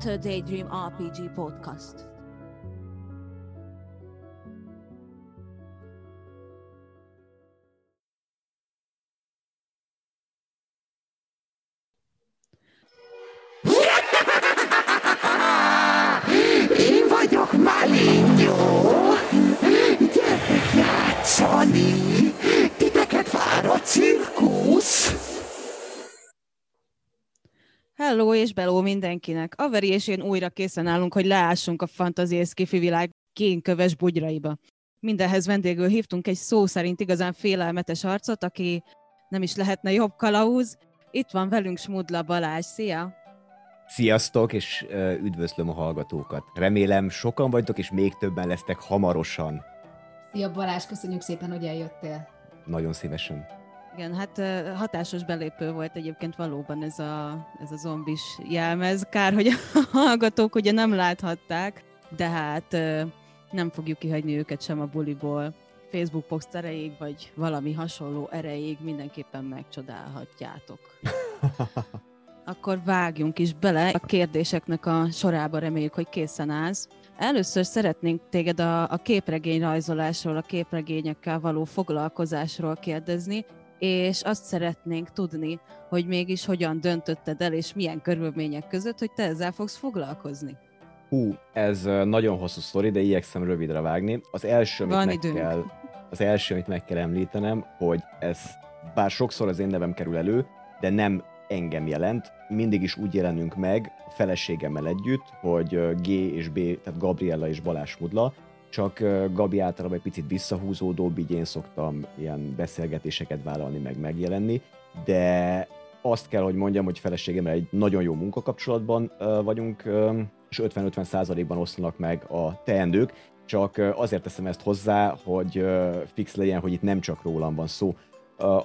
Enter Daydream RPG podcast. És beló mindenkinek! Averi és én újra készen állunk, hogy leássunk a fantazi és skifi világ kénköves bugyraiba. Mindenhez vendégül hívtunk egy szó szerint igazán félelmetes arcot, aki nem is lehetne jobb kalauz. Itt van velünk Smudla Balázs. Szia! Sziasztok, és üdvözlöm a hallgatókat. Remélem sokan vagytok, és még többen lesztek hamarosan. Szia Balázs, köszönjük szépen, hogy eljöttél. Nagyon szívesen. Igen, hát hatásos belépő volt egyébként valóban ez a, ez a zombis jelmez. Kár, hogy a hallgatók ugye nem láthatták, de hát nem fogjuk kihagyni őket sem a buliból. Facebook poszt erejéig, vagy valami hasonló erejéig mindenképpen megcsodálhatjátok. Akkor vágjunk is bele a kérdéseknek a sorába, reméljük, hogy készen állsz. Először szeretnénk téged a, a képregény rajzolásról, a képregényekkel való foglalkozásról kérdezni, és azt szeretnénk tudni, hogy mégis hogyan döntötted el, és milyen körülmények között, hogy te ezzel fogsz foglalkozni. Hú, ez nagyon hosszú sztori, de igyekszem rövidre vágni. Az első, amit Van meg időnk. kell, az első, amit meg kell említenem, hogy ez bár sokszor az én nevem kerül elő, de nem engem jelent. Mindig is úgy jelenünk meg a feleségemmel együtt, hogy G és B, tehát Gabriella és Balázs Mudla, csak Gabi általában egy picit visszahúzódóbb, így én szoktam ilyen beszélgetéseket vállalni, meg megjelenni, de azt kell, hogy mondjam, hogy feleségemmel egy nagyon jó munkakapcsolatban vagyunk, és 50-50 százalékban oszlanak meg a teendők, csak azért teszem ezt hozzá, hogy fix legyen, hogy itt nem csak rólam van szó.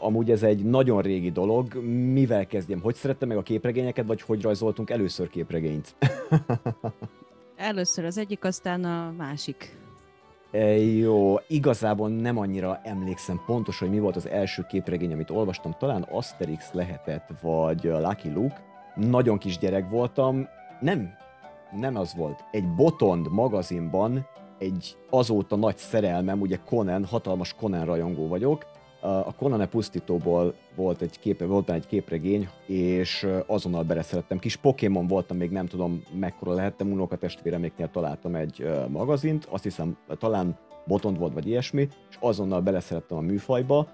Amúgy ez egy nagyon régi dolog. Mivel kezdjem? Hogy szerettem meg a képregényeket, vagy hogy rajzoltunk először képregényt? Először az egyik, aztán a másik. E, Jó, igazából nem annyira emlékszem pontosan, hogy mi volt az első képregény, amit olvastam. Talán Asterix lehetett, vagy Lucky Luke. Nagyon kis gyerek voltam. Nem, nem az volt. Egy Botond magazinban egy azóta nagy szerelmem, ugye Conan, hatalmas Conan rajongó vagyok. A Conan e pusztítóból volt egy, képe, volt egy képregény, és azonnal beleszerettem. Kis Pokémon voltam, még nem tudom mekkora lehettem, unokatestvéremnéknél találtam egy magazint, azt hiszem talán Botond volt, vagy ilyesmi, és azonnal beleszerettem a műfajba.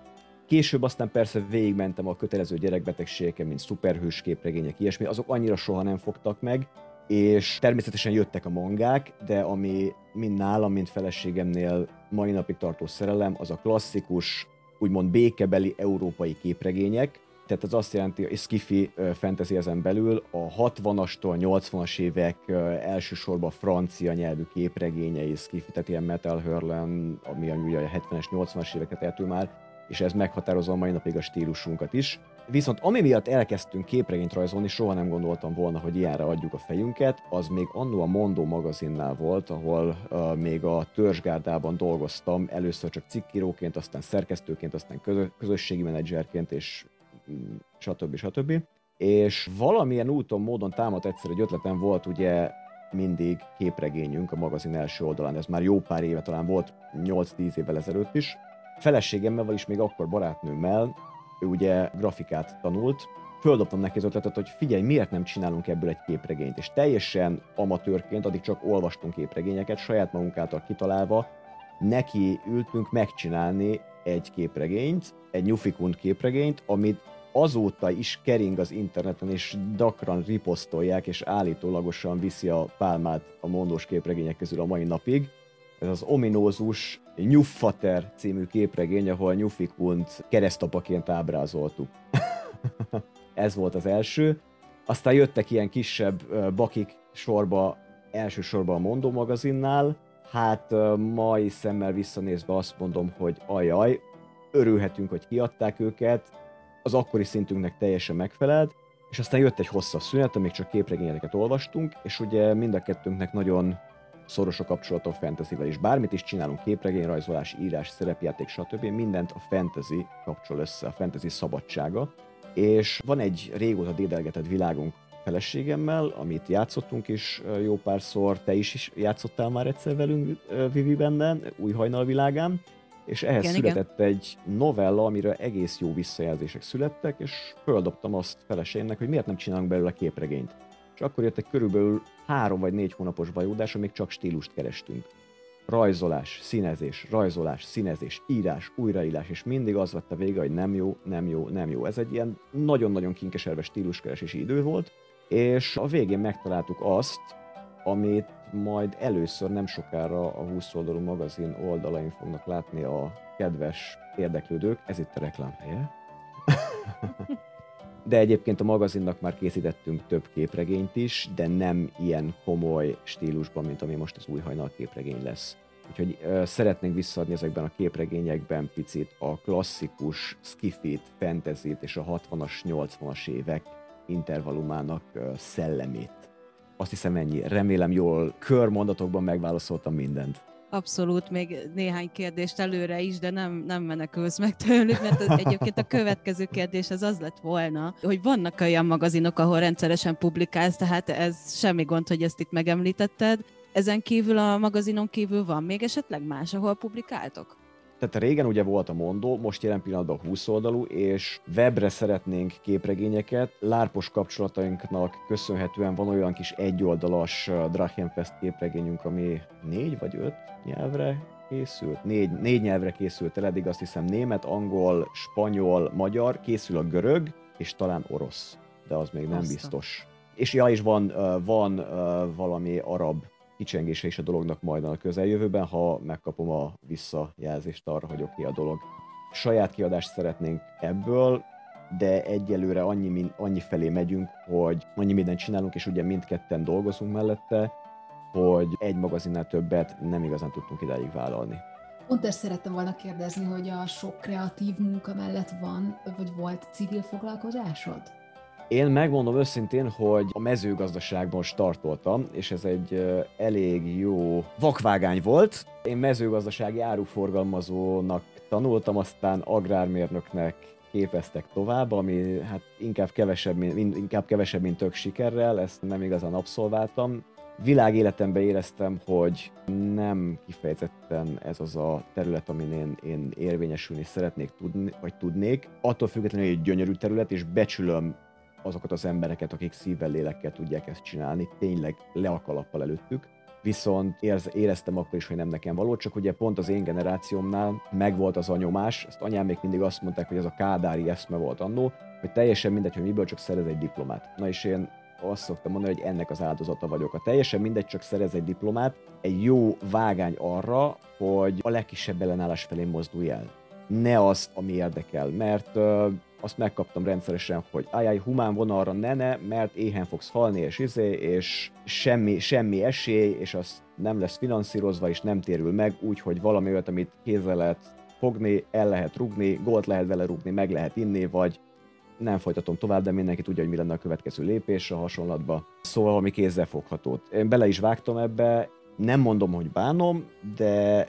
Később aztán persze végigmentem a kötelező gyerekbetegségeken, mint szuperhős képregények, ilyesmi, azok annyira soha nem fogtak meg, és természetesen jöttek a mangák, de ami mind nálam, mind feleségemnél mai napig tartó szerelem, az a klasszikus, úgymond békebeli európai képregények, tehát ez azt jelenti, hogy skifi fantasy ezen belül a 60-astól 80-as évek elsősorban francia nyelvű képregényei skifi, tehát ilyen Metal Hurlen, ami a 70-es, 80-as éveket eltől már, és ez meghatározza a mai napig a stílusunkat is. Viszont ami miatt elkezdtünk képregényt rajzolni, soha nem gondoltam volna, hogy ilyenre adjuk a fejünket, az még annó a Mondó magazinnál volt, ahol uh, még a törzsgárdában dolgoztam, először csak cikkíróként, aztán szerkesztőként, aztán közö- közösségi menedzserként, és mm, stb. stb. És valamilyen úton, módon támadt egyszer egy ötletem volt, ugye mindig képregényünk a magazin első oldalán, ez már jó pár éve, talán volt 8-10 évvel ezelőtt is. Feleségemmel, vagyis még akkor barátnőmmel, ő ugye grafikát tanult, földobtam neki az ötletet, hogy figyelj, miért nem csinálunk ebből egy képregényt, és teljesen amatőrként, addig csak olvastunk képregényeket, saját magunk által kitalálva, neki ültünk megcsinálni egy képregényt, egy Nyufikund képregényt, amit azóta is kering az interneten, és dakran riposztolják, és állítólagosan viszi a pálmát a mondós képregények közül a mai napig. Ez az ominózus Nyuffater című képregény, ahol Nyufikund keresztapaként ábrázoltuk. Ez volt az első. Aztán jöttek ilyen kisebb bakik sorba, elsősorban a Mondó magazinnál. Hát mai szemmel visszanézve azt mondom, hogy ajaj, örülhetünk, hogy kiadták őket, az akkori szintünknek teljesen megfelelt, és aztán jött egy hosszabb szünet, amíg csak képregényeket olvastunk, és ugye mind a kettőnknek nagyon szoros a kapcsolat a fantasyvel is. Bármit is csinálunk, képregényrajzolás, írás, szerepjáték, stb. Mindent a fantasy kapcsol össze, a fantasy szabadsága. És van egy régóta dédelgetett világunk, feleségemmel, amit játszottunk is jó párszor, te is, is játszottál már egyszer velünk Vivi benne, új hajnal világán, és ehhez Igen, igen, igen. született egy novella, amiről egész jó visszajelzések születtek, és földobtam azt feleségemnek, hogy miért nem csinálunk belőle képregényt. És akkor jött egy körülbelül három vagy négy hónapos bajódás, amíg csak stílust kerestünk. Rajzolás, színezés, rajzolás, színezés, írás, újraírás, és mindig az lett a vége, hogy nem jó, nem jó, nem jó. Ez egy ilyen nagyon-nagyon kinkeserves stíluskeresési idő volt, és a végén megtaláltuk azt, amit majd először nem sokára a 20 oldalú magazin oldalain fognak látni a kedves érdeklődők. Ez itt a reklám helye. De egyébként a magazinnak már készítettünk több képregényt is, de nem ilyen komoly stílusban, mint ami most az új hajnal képregény lesz. Úgyhogy ö, szeretnénk visszaadni ezekben a képregényekben picit a klasszikus skifit, fantasyt és a 60-as, 80-as évek intervallumának ö, szellemét. Azt hiszem ennyi. Remélem jól körmondatokban megválaszoltam mindent. Abszolút, még néhány kérdést előre is, de nem, nem menekülsz meg tőlük, mert egyébként a következő kérdés az az lett volna, hogy vannak olyan magazinok, ahol rendszeresen publikálsz, tehát ez semmi gond, hogy ezt itt megemlítetted. Ezen kívül a magazinon kívül van még esetleg más, ahol publikáltok? Tehát régen ugye volt a Mondó, most jelen pillanatban 20 oldalú, és webre szeretnénk képregényeket. Lárpos kapcsolatainknak köszönhetően van olyan kis egyoldalas uh, Drachenfest képregényünk, ami négy vagy öt nyelvre készült. Négy, négy nyelvre készült el, eddig azt hiszem német, angol, spanyol, magyar, készül a görög, és talán orosz, de az még nem Azt a- biztos. És ja, és van, uh, van uh, valami arab kicsengése is a dolognak majd a közeljövőben, ha megkapom a visszajelzést arra, hogy oké okay a dolog. Saját kiadást szeretnénk ebből, de egyelőre annyi, min- annyi felé megyünk, hogy annyi mindent csinálunk, és ugye mindketten dolgozunk mellette, hogy egy magazinnál többet nem igazán tudtunk idáig vállalni. Pont ezt szerettem volna kérdezni, hogy a sok kreatív munka mellett van, vagy volt civil foglalkozásod? Én megmondom őszintén, hogy a mezőgazdaságban startoltam, és ez egy elég jó vakvágány volt. Én mezőgazdasági áruforgalmazónak tanultam, aztán agrármérnöknek képeztek tovább, ami hát inkább kevesebb, mint, min- inkább kevesebb, mint tök sikerrel, ezt nem igazán abszolváltam. Világéletemben éreztem, hogy nem kifejezetten ez az a terület, amin én, én érvényesülni szeretnék tudni, vagy tudnék. Attól függetlenül, hogy egy gyönyörű terület, és becsülöm azokat az embereket, akik szívvel, lélekkel tudják ezt csinálni, tényleg le a kalappal előttük. Viszont éreztem akkor is, hogy nem nekem való, csak ugye pont az én generációmnál megvolt az a nyomás, ezt anyám még mindig azt mondták, hogy ez a kádári eszme volt annó, hogy teljesen mindegy, hogy miből csak szerez egy diplomát. Na és én azt szoktam mondani, hogy ennek az áldozata vagyok. A teljesen mindegy, csak szerez egy diplomát, egy jó vágány arra, hogy a legkisebb ellenállás felé mozdulj el. Ne azt, ami érdekel, mert azt megkaptam rendszeresen, hogy ajaj, humán vonalra ne ne, mert éhen fogsz halni, és izé, és semmi, semmi esély, és az nem lesz finanszírozva, és nem térül meg, úgyhogy valami olyat, amit kézzel lehet fogni, el lehet rugni, gólt lehet vele rugni, meg lehet inni, vagy nem folytatom tovább, de mindenki tudja, hogy mi lenne a következő lépés a hasonlatba. Szóval valami kézzel foghatót. Én bele is vágtam ebbe, nem mondom, hogy bánom, de,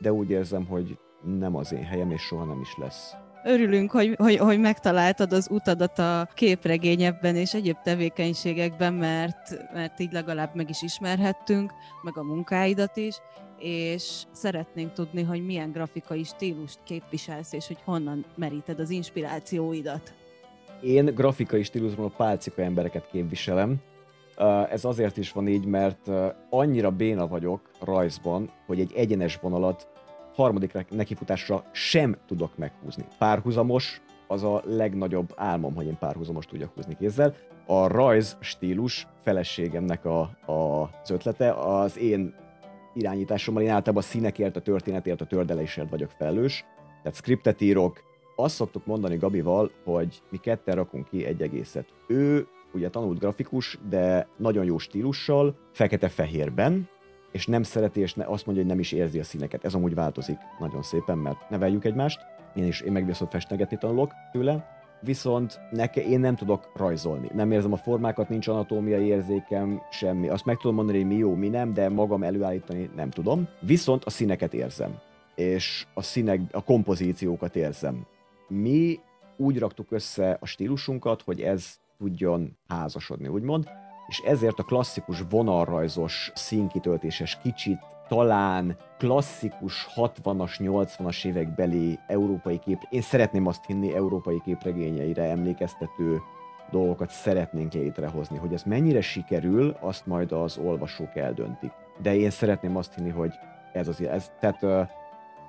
de úgy érzem, hogy nem az én helyem, és soha nem is lesz. Örülünk, hogy, hogy, hogy megtaláltad az utadat a képregényebben és egyéb tevékenységekben, mert, mert így legalább meg is ismerhettünk, meg a munkáidat is, és szeretnénk tudni, hogy milyen grafikai stílust képviselsz, és hogy honnan meríted az inspirációidat. Én grafikai stílusban a pálcika embereket képviselem. Ez azért is van így, mert annyira béna vagyok rajzban, hogy egy egyenes vonalat harmadik nekifutásra sem tudok meghúzni. Párhuzamos az a legnagyobb álmom, hogy én párhuzamos tudjak húzni kézzel. A rajz stílus feleségemnek a, a, az ötlete, az én irányításommal én általában a színekért, a történetért, a tördelésért vagyok felelős. Tehát scriptet írok, azt szoktuk mondani Gabival, hogy mi ketten rakunk ki egy egészet. Ő ugye tanult grafikus, de nagyon jó stílussal, fekete-fehérben, és nem szereti, és ne, azt mondja, hogy nem is érzi a színeket. Ez amúgy változik nagyon szépen, mert neveljük egymást. Én is, én meg viszont festnegetni tanulok tőle, viszont neke, én nem tudok rajzolni. Nem érzem a formákat, nincs anatómiai érzékem, semmi. Azt meg tudom mondani, hogy mi jó, mi nem, de magam előállítani nem tudom. Viszont a színeket érzem, és a színek, a kompozíciókat érzem. Mi úgy raktuk össze a stílusunkat, hogy ez tudjon házasodni, úgymond. És ezért a klasszikus vonalrajzos, színkitöltéses, kicsit talán klasszikus 60-as, 80-as évek beli európai kép, én szeretném azt hinni, európai képregényeire emlékeztető dolgokat szeretnénk létrehozni. Hogy ez mennyire sikerül, azt majd az olvasók eldöntik. De én szeretném azt hinni, hogy ez az, ez, tehát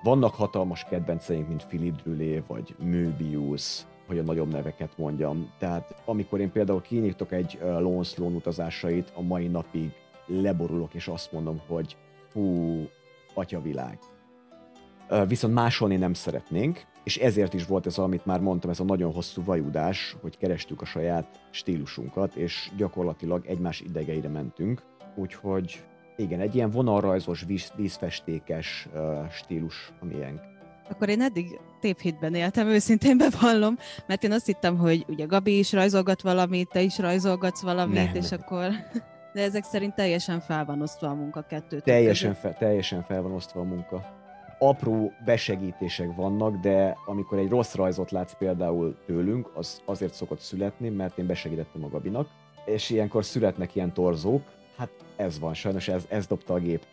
vannak hatalmas kedvenceink, mint Philip Drulé, vagy Möbius, hogy a nagyobb neveket mondjam. Tehát amikor én például kinyitok egy Lone Sloan utazásait, a mai napig leborulok, és azt mondom, hogy hú, atyavilág. Viszont másolni nem szeretnénk, és ezért is volt ez, amit már mondtam, ez a nagyon hosszú vajudás, hogy kerestük a saját stílusunkat, és gyakorlatilag egymás idegeire mentünk. Úgyhogy igen, egy ilyen vonalrajzos, víz, vízfestékes uh, stílus a miénk. Akkor én eddig tévhitben éltem, őszintén bevallom, mert én azt hittem, hogy ugye Gabi is rajzolgat valamit, te is rajzolgatsz valamit, Nem, és nem. akkor... De ezek szerint teljesen fel van osztva a munka kettőt. Teljesen fel, teljesen fel van osztva a munka. Apró besegítések vannak, de amikor egy rossz rajzot látsz például tőlünk, az azért szokott születni, mert én besegítettem a Gabinak, és ilyenkor születnek ilyen torzók, hát ez van, sajnos ez, ez dobta a gép.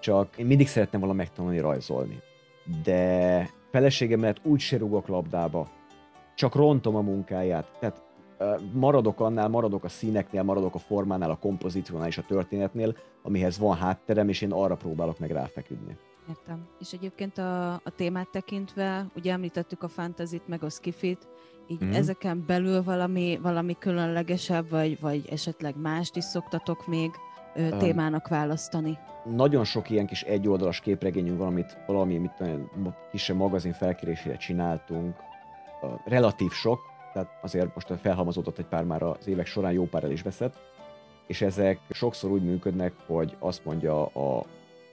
Csak én mindig szerettem volna megtanulni rajzolni. De feleségem mellett úgy se rúgok labdába, csak rontom a munkáját. Tehát maradok annál, maradok a színeknél, maradok a formánál, a kompozíciónál és a történetnél, amihez van hátterem, és én arra próbálok meg ráfeküdni. Értem. És egyébként a, a témát tekintve, ugye említettük a fantazit, meg a skifit, így mm. ezeken belül valami, valami különlegesebb, vagy, vagy esetleg mást is szoktatok még ö, témának választani? Nagyon sok ilyen kis egyoldalas képregényünk van, amit valami mit, tudom én, kisebb magazin felkérésére csináltunk. Relatív sok, tehát azért most felhalmozódott egy pár már az évek során, jó pár el is veszett. És ezek sokszor úgy működnek, hogy azt mondja a,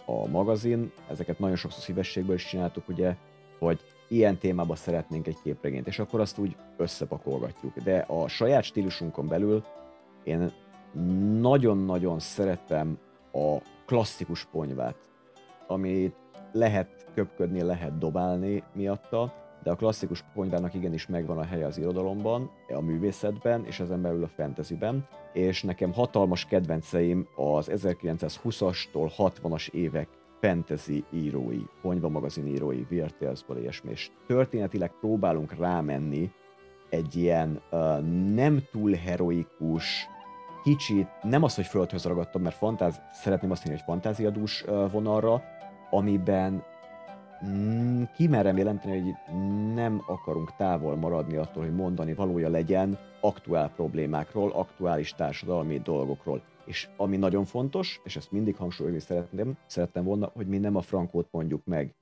a magazin, ezeket nagyon sokszor szívességből is csináltuk, ugye, hogy ilyen témában szeretnénk egy képregényt, és akkor azt úgy összepakolgatjuk. De a saját stílusunkon belül én nagyon-nagyon szeretem a klasszikus ponyvát, amit lehet köpködni, lehet dobálni miatta, de a klasszikus ponyvának igenis megvan a helye az irodalomban, a művészetben, és ezen belül a fantasyben, és nekem hatalmas kedvenceim az 1920-astól 60-as évek fantasy írói, ponyva magazin írói, Weird Tales-ból ilyesmi, és történetileg próbálunk rámenni egy ilyen uh, nem túl heroikus, kicsit, nem az, hogy földhöz ragadtam, mert fantáz, szeretném azt mondani, hogy fantáziadús vonalra, amiben mm, kimerem jelenteni, hogy nem akarunk távol maradni attól, hogy mondani valója legyen aktuál problémákról, aktuális társadalmi dolgokról. És ami nagyon fontos, és ezt mindig hangsúlyozni szeretném, szerettem volna, hogy mi nem a frankót mondjuk meg.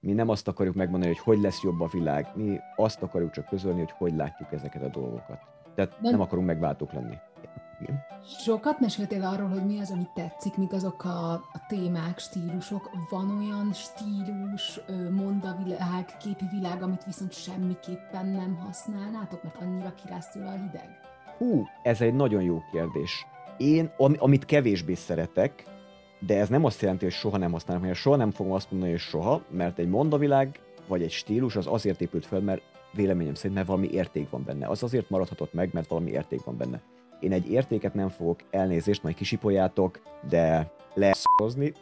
Mi nem azt akarjuk megmondani, hogy hogy lesz jobb a világ, mi azt akarjuk csak közölni, hogy hogy látjuk ezeket a dolgokat. Tehát De- nem akarunk megváltók lenni. Igen. Sokat meséltél arról, hogy mi az, ami tetszik, mik azok a, a témák, stílusok. Van olyan stílus, mondavilág, képi világ, amit viszont semmiképpen nem használnátok, mert annyira kirász tőle a hideg? Hú, ez egy nagyon jó kérdés. Én, ami, amit kevésbé szeretek, de ez nem azt jelenti, hogy soha nem használom, mert soha nem fogom azt mondani, hogy soha, mert egy mondavilág vagy egy stílus az azért épült fel, mert véleményem szerint, mert valami érték van benne. Az azért maradhatott meg, mert valami érték van benne. Én egy értéket nem fogok elnézést, majd kisipoljátok, de leszozni,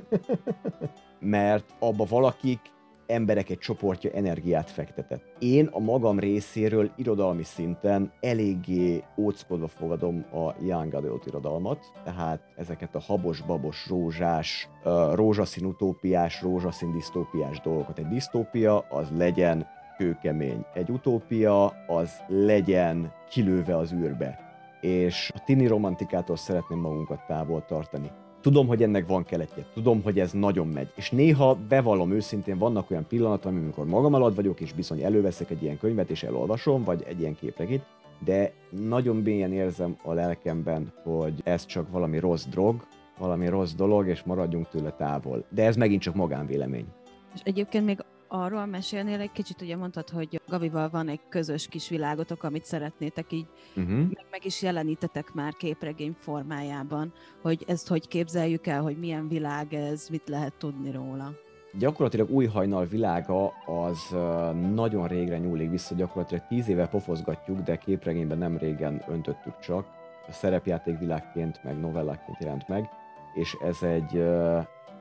mert abba valakik emberek egy csoportja energiát fektetett. Én a magam részéről irodalmi szinten eléggé óckodva fogadom a Young Adult irodalmat, tehát ezeket a habos-babos, rózsás, rózsaszín utópiás, rózsaszín disztópiás dolgokat. Egy disztópia az legyen kőkemény, egy utópia az legyen kilőve az űrbe. És a tini romantikától szeretném magunkat távol tartani. Tudom, hogy ennek van keletje, tudom, hogy ez nagyon megy, és néha bevallom őszintén, vannak olyan pillanatok, amikor magam alatt vagyok, és bizony előveszek egy ilyen könyvet, és elolvasom, vagy egy ilyen képregényt, de nagyon mélyen érzem a lelkemben, hogy ez csak valami rossz drog, valami rossz dolog, és maradjunk tőle távol. De ez megint csak magánvélemény. És egyébként még arról mesélnél egy kicsit, ugye mondtad, hogy Gavival van egy közös kis világotok, amit szeretnétek így Uh-huh. meg, meg is jelenítetek már képregény formájában, hogy ezt hogy képzeljük el, hogy milyen világ ez, mit lehet tudni róla. gyakorlatilag új hajnal világa az nagyon régre nyúlik vissza, gyakorlatilag tíz éve pofozgatjuk, de képregényben nem régen öntöttük csak. A szerepjáték világként, meg novellákként jelent meg, és ez egy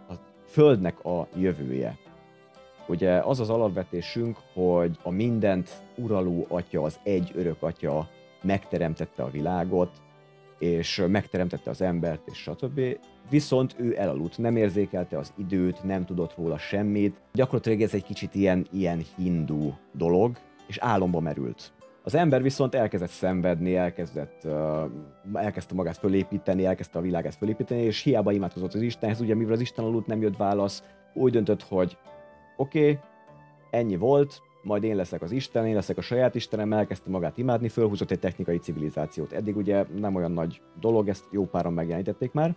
a Földnek a jövője. Ugye az az alapvetésünk, hogy a mindent uraló atya, az egy örök atya megteremtette a világot, és megteremtette az embert, és stb. Viszont ő elaludt, nem érzékelte az időt, nem tudott róla semmit. Gyakorlatilag ez egy kicsit ilyen, ilyen hindu dolog, és álomba merült. Az ember viszont elkezdett szenvedni, elkezdett, elkezdte magát fölépíteni, elkezdte a világát fölépíteni, és hiába imádkozott az Istenhez, ugye mivel az Isten aludt nem jött válasz, úgy döntött, hogy oké, okay, ennyi volt, majd én leszek az Isten, én leszek a saját Istenem, elkezdte magát imádni, fölhúzott egy technikai civilizációt. Eddig ugye nem olyan nagy dolog, ezt jó páran megjelenítették már,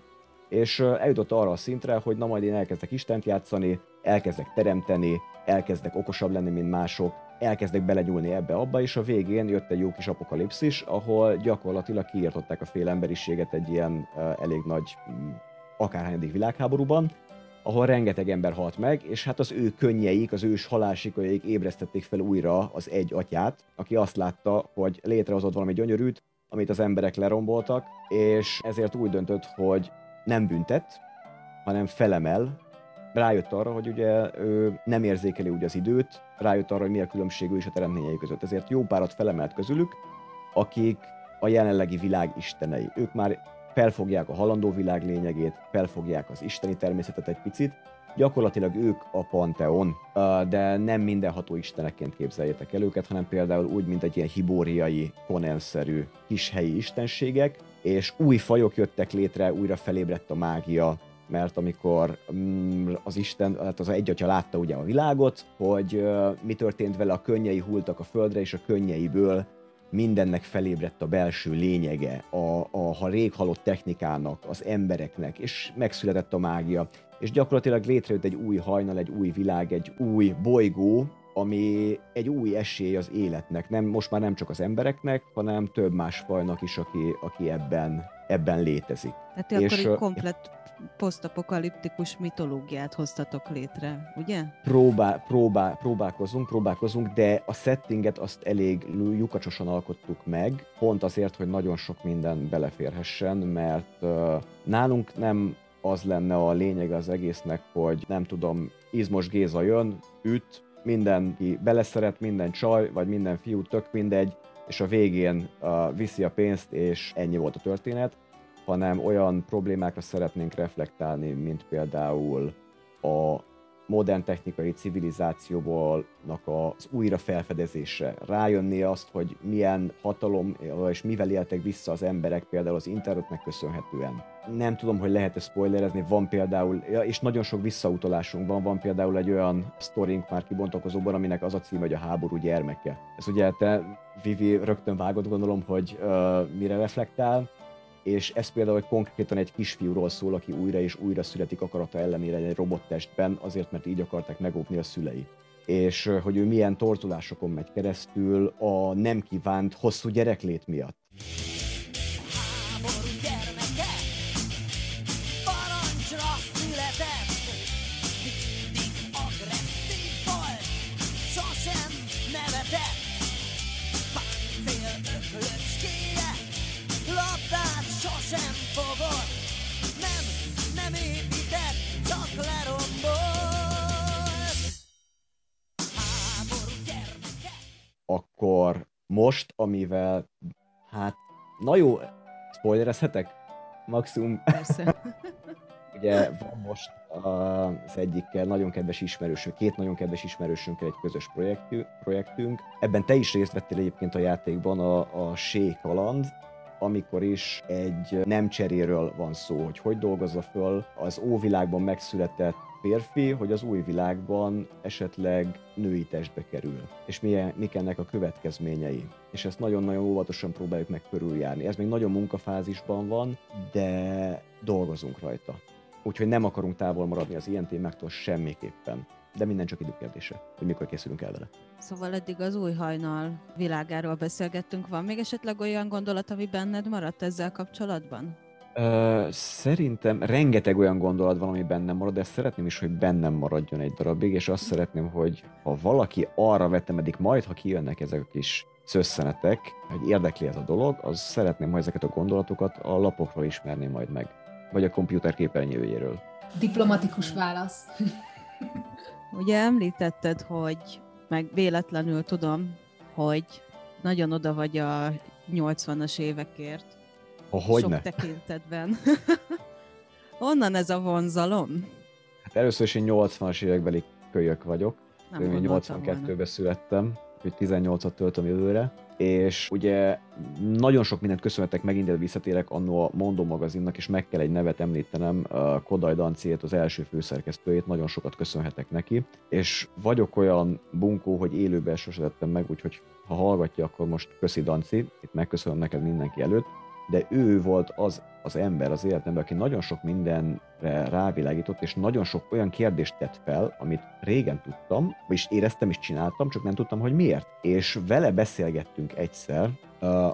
és eljutott arra a szintre, hogy na majd én elkezdek Istent játszani, elkezdek teremteni, elkezdek okosabb lenni, mint mások, elkezdek belenyúlni ebbe-abba, és a végén jött egy jó kis apokalipszis, ahol gyakorlatilag kiírtották a fél emberiséget egy ilyen elég nagy, akárhányadik világháborúban, ahol rengeteg ember halt meg, és hát az ő könnyeik, az ős halálsikolyaik ébresztették fel újra az egy atyát, aki azt látta, hogy létrehozott valami gyönyörűt, amit az emberek leromboltak, és ezért úgy döntött, hogy nem büntet, hanem felemel, rájött arra, hogy ugye ő nem érzékeli úgy az időt, rájött arra, hogy mi a különbség ő és a teremtményei között. Ezért jó párat felemelt közülük, akik a jelenlegi világ istenei. Ők már felfogják a halandó világ lényegét, felfogják az isteni természetet egy picit, gyakorlatilag ők a Panteon, de nem mindenható istenekként képzeljétek el őket, hanem például úgy, mint egy ilyen hibóriai, konenszerű kis helyi istenségek, és új fajok jöttek létre, újra felébredt a mágia, mert amikor mm, az Isten, hát az egyatya látta ugye a világot, hogy mi történt vele, a könnyei hultak a földre, és a könnyeiből mindennek felébredt a belső lényege, a, a ha rég halott technikának, az embereknek, és megszületett a mágia, és gyakorlatilag létrejött egy új hajnal, egy új világ, egy új bolygó, ami egy új esély az életnek, nem, most már nem csak az embereknek, hanem több más fajnak is, aki, aki ebben, ebben létezik. Tehát és akkor egy komplet posztapokaliptikus mitológiát hoztatok létre, ugye? Próbál, próbál, próbálkozunk, próbálkozunk, de a settinget azt elég lyukacsosan alkottuk meg, pont azért, hogy nagyon sok minden beleférhessen, mert uh, nálunk nem az lenne a lényeg az egésznek, hogy nem tudom, Izmos Géza jön, üt, mindenki beleszeret, minden csaj, vagy minden fiú, tök mindegy, és a végén uh, viszi a pénzt, és ennyi volt a történet, hanem olyan problémákra szeretnénk reflektálni, mint például a modern technikai civilizációból az újra felfedezésre. Rájönni azt, hogy milyen hatalom és mivel éltek vissza az emberek például az internetnek köszönhetően. Nem tudom, hogy lehet-e spoilerezni, van például, és nagyon sok visszautalásunk van, van például egy olyan sztorink már kibontakozóban, aminek az a cím, hogy a háború gyermeke. Ez ugye te, Vivi, rögtön vágod, gondolom, hogy uh, mire reflektál, és ez például konkrétan egy kisfiúról szól, aki újra és újra születik akarata ellenére egy robottestben, azért, mert így akarták megóvni a szülei és hogy ő milyen torzulásokon megy keresztül a nem kívánt hosszú gyereklét miatt. Akkor most, amivel, hát, na jó, spoilerezhetek? Maximum. Persze. Ugye van most az egyikkel nagyon kedves ismerősünk, két nagyon kedves ismerősünkkel egy közös projektünk. projektünk. Ebben te is részt vettél egyébként a játékban, a, a Sé kaland, amikor is egy nem cseréről van szó, hogy hogy dolgozza föl az óvilágban megszületett férfi, hogy az új világban esetleg női testbe kerül, és milyen, mik ennek a következményei. És ezt nagyon-nagyon óvatosan próbáljuk meg körüljárni. Ez még nagyon munkafázisban van, de dolgozunk rajta. Úgyhogy nem akarunk távol maradni az ilyen témáktól semmiképpen. De minden csak időkérdése, hogy mikor készülünk el vele. Szóval eddig az új hajnal világáról beszélgettünk. Van még esetleg olyan gondolat, ami benned maradt ezzel kapcsolatban? Szerintem rengeteg olyan gondolat van, ami bennem marad, de szeretném is, hogy bennem maradjon egy darabig, és azt szeretném, hogy ha valaki arra vetemedik majd, ha kijönnek ezek a kis szösszenetek, hogy érdekli ez a dolog, az szeretném, ha ezeket a gondolatokat a lapokról ismerni majd meg, vagy a komputer képernyőjéről. Diplomatikus válasz. Ugye említetted, hogy meg véletlenül tudom, hogy nagyon oda vagy a 80-as évekért. Ha hogy sok ne? tekintetben. Honnan ez a vonzalom? Hát először is én 80-as évekbeli kölyök vagyok. Nem Én gondoltam volna. 82-ben születtem, hogy 18-at töltöm jövőre, és ugye nagyon sok mindent köszönhetek megint, visszatérek annó a Mondó magazinnak, és meg kell egy nevet említenem, Kodaj Danciét, az első főszerkesztőjét, nagyon sokat köszönhetek neki, és vagyok olyan bunkó, hogy élőben sose tettem meg, úgyhogy ha hallgatja, akkor most köszi Danci, itt megköszönöm neked mindenki előtt, de ő volt az az ember az életemben, aki nagyon sok mindenre rávilágított, és nagyon sok olyan kérdést tett fel, amit régen tudtam, vagyis éreztem és csináltam, csak nem tudtam, hogy miért. És vele beszélgettünk egyszer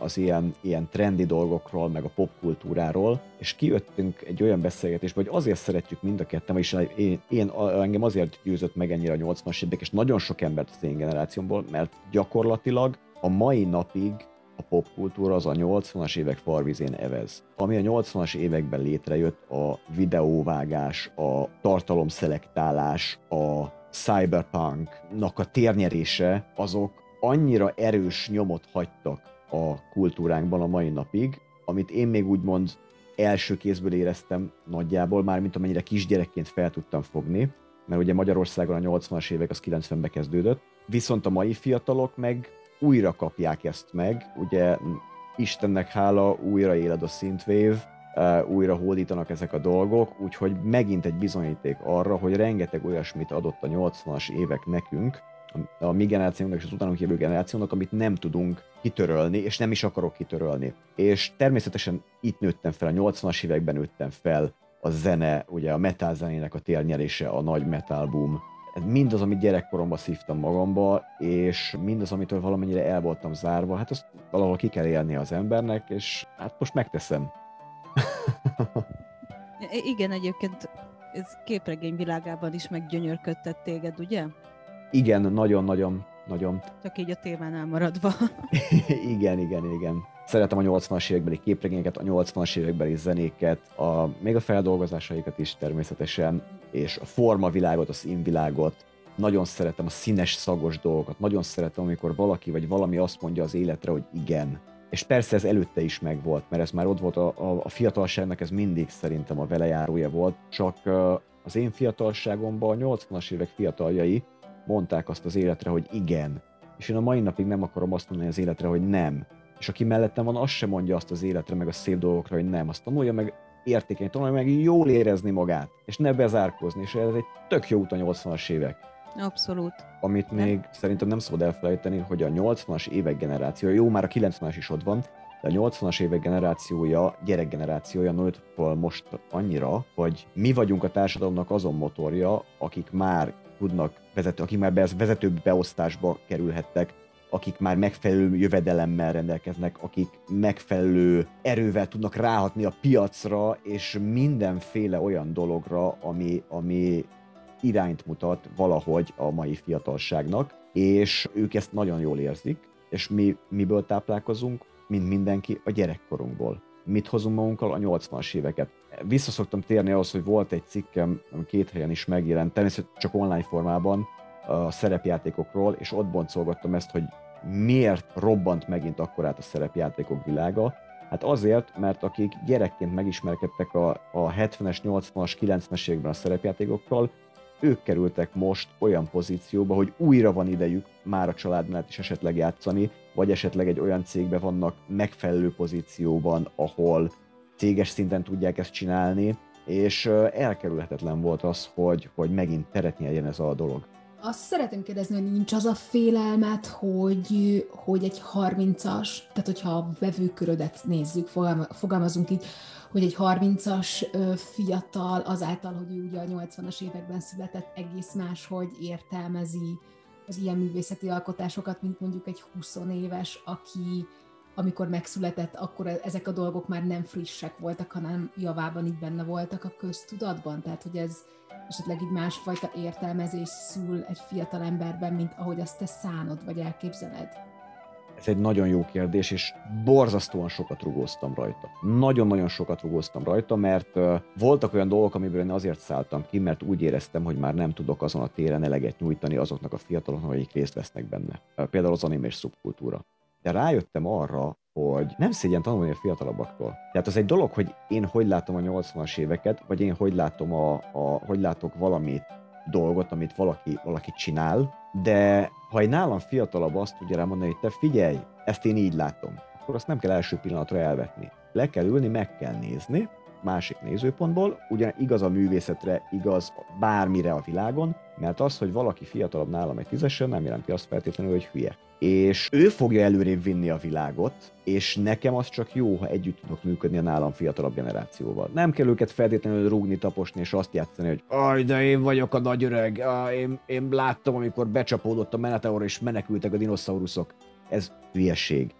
az ilyen, ilyen trendi dolgokról, meg a popkultúráról, és kijöttünk egy olyan beszélgetésbe, hogy azért szeretjük mind a ketten, vagyis én, én engem azért győzött meg ennyire a 80-as évek, és nagyon sok embert az én generációmból, mert gyakorlatilag a mai napig a popkultúra az a 80-as évek farvizén evez. Ami a 80-as években létrejött, a videóvágás, a tartalomszelektálás, a cyberpunknak a térnyerése, azok annyira erős nyomot hagytak a kultúránkban a mai napig, amit én még úgymond első kézből éreztem nagyjából, már mint amennyire kisgyerekként fel tudtam fogni, mert ugye Magyarországon a 80-as évek az 90-ben kezdődött, viszont a mai fiatalok meg újra kapják ezt meg, ugye Istennek hála újra éled a synthwave, uh, újra hódítanak ezek a dolgok, úgyhogy megint egy bizonyíték arra, hogy rengeteg olyasmit adott a 80-as évek nekünk, a, mi generációnknak és az utánunk jövő generációnak, amit nem tudunk kitörölni, és nem is akarok kitörölni. És természetesen itt nőttem fel, a 80-as években nőttem fel, a zene, ugye a metal zenének a térnyerése, a nagy metal boom, mindaz, amit gyerekkoromban szívtam magamba, és mindaz, amitől valamennyire el voltam zárva, hát azt valahol ki kell élni az embernek, és hát most megteszem. Igen, egyébként ez képregény világában is meggyönyörködtet téged, ugye? Igen, nagyon-nagyon, nagyon. Csak így a témánál maradva. igen, igen, igen. Szeretem a 80-as évekbeli képregényeket, a 80-as évekbeli zenéket, a, még a feldolgozásaikat is természetesen, és a formavilágot, a színvilágot. Nagyon szeretem a színes, szagos dolgokat. Nagyon szeretem, amikor valaki vagy valami azt mondja az életre, hogy igen. És persze ez előtte is megvolt, mert ez már ott volt a, a, a fiatalságnak, ez mindig szerintem a velejárója volt, csak az én fiatalságomban a 80-as évek fiataljai mondták azt az életre, hogy igen. És én a mai napig nem akarom azt mondani az életre, hogy nem. És aki mellettem van, az sem mondja azt az életre, meg a szép dolgokra, hogy nem. Azt tanulja meg értékeny, tanulja meg jól érezni magát, és ne bezárkózni, és ez egy tök jó út a 80-as évek. Abszolút. Amit még szerintem nem szabad elfelejteni, hogy a 80-as évek generációja, jó, már a 90-as is ott van, de a 80-as évek generációja, gyerekgenerációja nőtt fel most annyira, hogy mi vagyunk a társadalomnak azon motorja, akik már tudnak vezető, akik már be- vezető beosztásba kerülhettek, akik már megfelelő jövedelemmel rendelkeznek, akik megfelelő erővel tudnak ráhatni a piacra, és mindenféle olyan dologra, ami, ami irányt mutat valahogy a mai fiatalságnak, és ők ezt nagyon jól érzik, és mi miből táplálkozunk, mint mindenki a gyerekkorunkból. Mit hozunk magunkkal a 80-as éveket. Vissza szoktam térni ahhoz, hogy volt egy cikkem, ami két helyen is megjelent, természetesen csak online formában, a szerepjátékokról, és ott boncolgattam ezt, hogy miért robbant megint akkorát a szerepjátékok világa. Hát azért, mert akik gyerekként megismerkedtek a, a 70-es, 80-as, 90-es években a szerepjátékokkal, ők kerültek most olyan pozícióba, hogy újra van idejük már a család mellett is esetleg játszani, vagy esetleg egy olyan cégbe vannak megfelelő pozícióban, ahol céges szinten tudják ezt csinálni, és elkerülhetetlen volt az, hogy, hogy megint teret nyerjen ez a dolog. Azt szeretném kérdezni, hogy nincs az a félelmet, hogy, hogy egy 30-as, tehát hogyha a vevőkörödet nézzük, fogalma- fogalmazunk így, hogy egy 30-as ö, fiatal azáltal, hogy ugye a 80-as években született, egész más, hogy értelmezi az ilyen művészeti alkotásokat, mint mondjuk egy 20 éves, aki amikor megszületett, akkor e- ezek a dolgok már nem frissek voltak, hanem javában így benne voltak a köztudatban? Tehát, hogy ez esetleg így másfajta értelmezés szül egy fiatal emberben, mint ahogy azt te szánod, vagy elképzeled? Ez egy nagyon jó kérdés, és borzasztóan sokat rugóztam rajta. Nagyon-nagyon sokat rugóztam rajta, mert voltak olyan dolgok, amiből én azért szálltam ki, mert úgy éreztem, hogy már nem tudok azon a téren eleget nyújtani azoknak a fiataloknak, akik részt vesznek benne. Például az animés szubkultúra. De rájöttem arra, hogy nem szégyen tanulni a fiatalabbaktól. Tehát az egy dolog, hogy én hogy látom a 80-as éveket, vagy én hogy látom a, a hogy látok valamit, dolgot, amit valaki, valaki csinál, de ha egy nálam fiatalabb azt tudja rá mondani, hogy te figyelj, ezt én így látom, akkor azt nem kell első pillanatra elvetni. Le kell ülni, meg kell nézni, másik nézőpontból, ugyan igaz a művészetre, igaz bármire a világon, mert az, hogy valaki fiatalabb nálam egy tízesen, nem jelenti azt feltétlenül, hogy hülye. És ő fogja előrébb vinni a világot, és nekem az csak jó, ha együtt tudok működni a nálam fiatalabb generációval. Nem kell őket feltétlenül rúgni, taposni, és azt játszani, hogy aj, de én vagyok a nagy öreg, én, én láttam, amikor becsapódott a Meneteor, és menekültek a dinoszauruszok. Ez hülyeség.